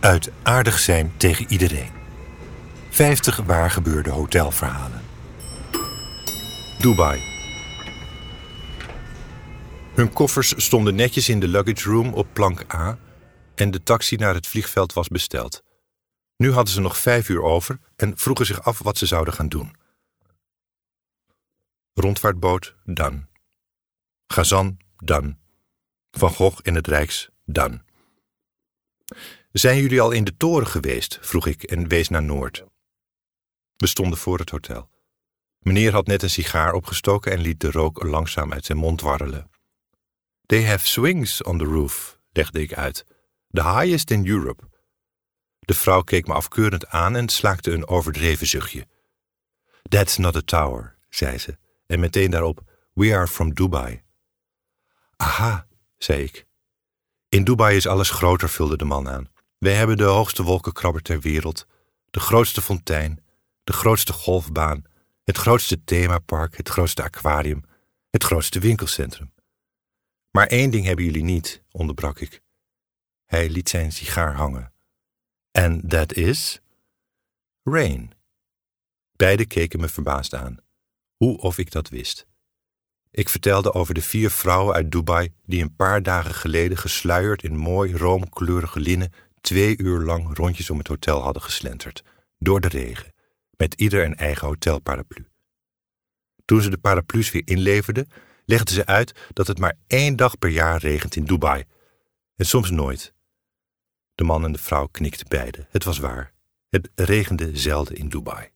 Uit aardig zijn tegen iedereen. 50 waar gebeurde hotelverhalen. Dubai. Hun koffers stonden netjes in de luggage room op plank A en de taxi naar het vliegveld was besteld. Nu hadden ze nog vijf uur over en vroegen zich af wat ze zouden gaan doen. Rondvaartboot, dan. Gazan, dan. Van Gogh in het Rijks, dan. Zijn jullie al in de toren geweest? vroeg ik en wees naar Noord. We stonden voor het hotel. Meneer had net een sigaar opgestoken en liet de rook langzaam uit zijn mond warrelen. They have swings on the roof, legde ik uit. The highest in Europe. De vrouw keek me afkeurend aan en slaakte een overdreven zuchtje. That's not a tower, zei ze, en meteen daarop: We are from Dubai. Aha, zei ik. In Dubai is alles groter, vulde de man aan. Wij hebben de hoogste wolkenkrabber ter wereld, de grootste fontein, de grootste golfbaan, het grootste themapark, het grootste aquarium, het grootste winkelcentrum. Maar één ding hebben jullie niet, onderbrak ik. Hij liet zijn sigaar hangen. En that is? Rain. Beiden keken me verbaasd aan. Hoe of ik dat wist. Ik vertelde over de vier vrouwen uit Dubai die een paar dagen geleden gesluierd in mooi roomkleurige linnen twee uur lang rondjes om het hotel hadden geslenterd, door de regen, met ieder een eigen hotelparaplu. Toen ze de paraplu's weer inleverden, legden ze uit dat het maar één dag per jaar regent in Dubai, en soms nooit. De man en de vrouw knikten beide. Het was waar. Het regende zelden in Dubai.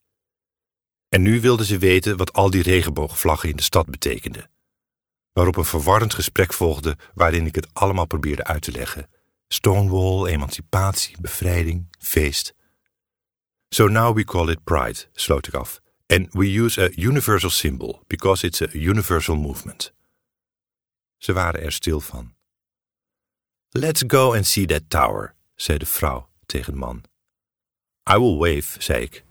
En nu wilden ze weten wat al die regenboogvlaggen in de stad betekenden. Waarop een verwarrend gesprek volgde waarin ik het allemaal probeerde uit te leggen. Stonewall, emancipatie, bevrijding, feest. So now we call it pride, sloot ik af. And we use a universal symbol because it's a universal movement. Ze waren er stil van. Let's go and see that tower, zei de vrouw tegen de man. I will wave, zei ik.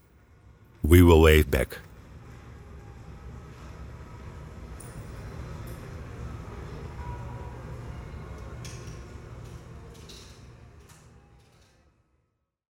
We will wave back.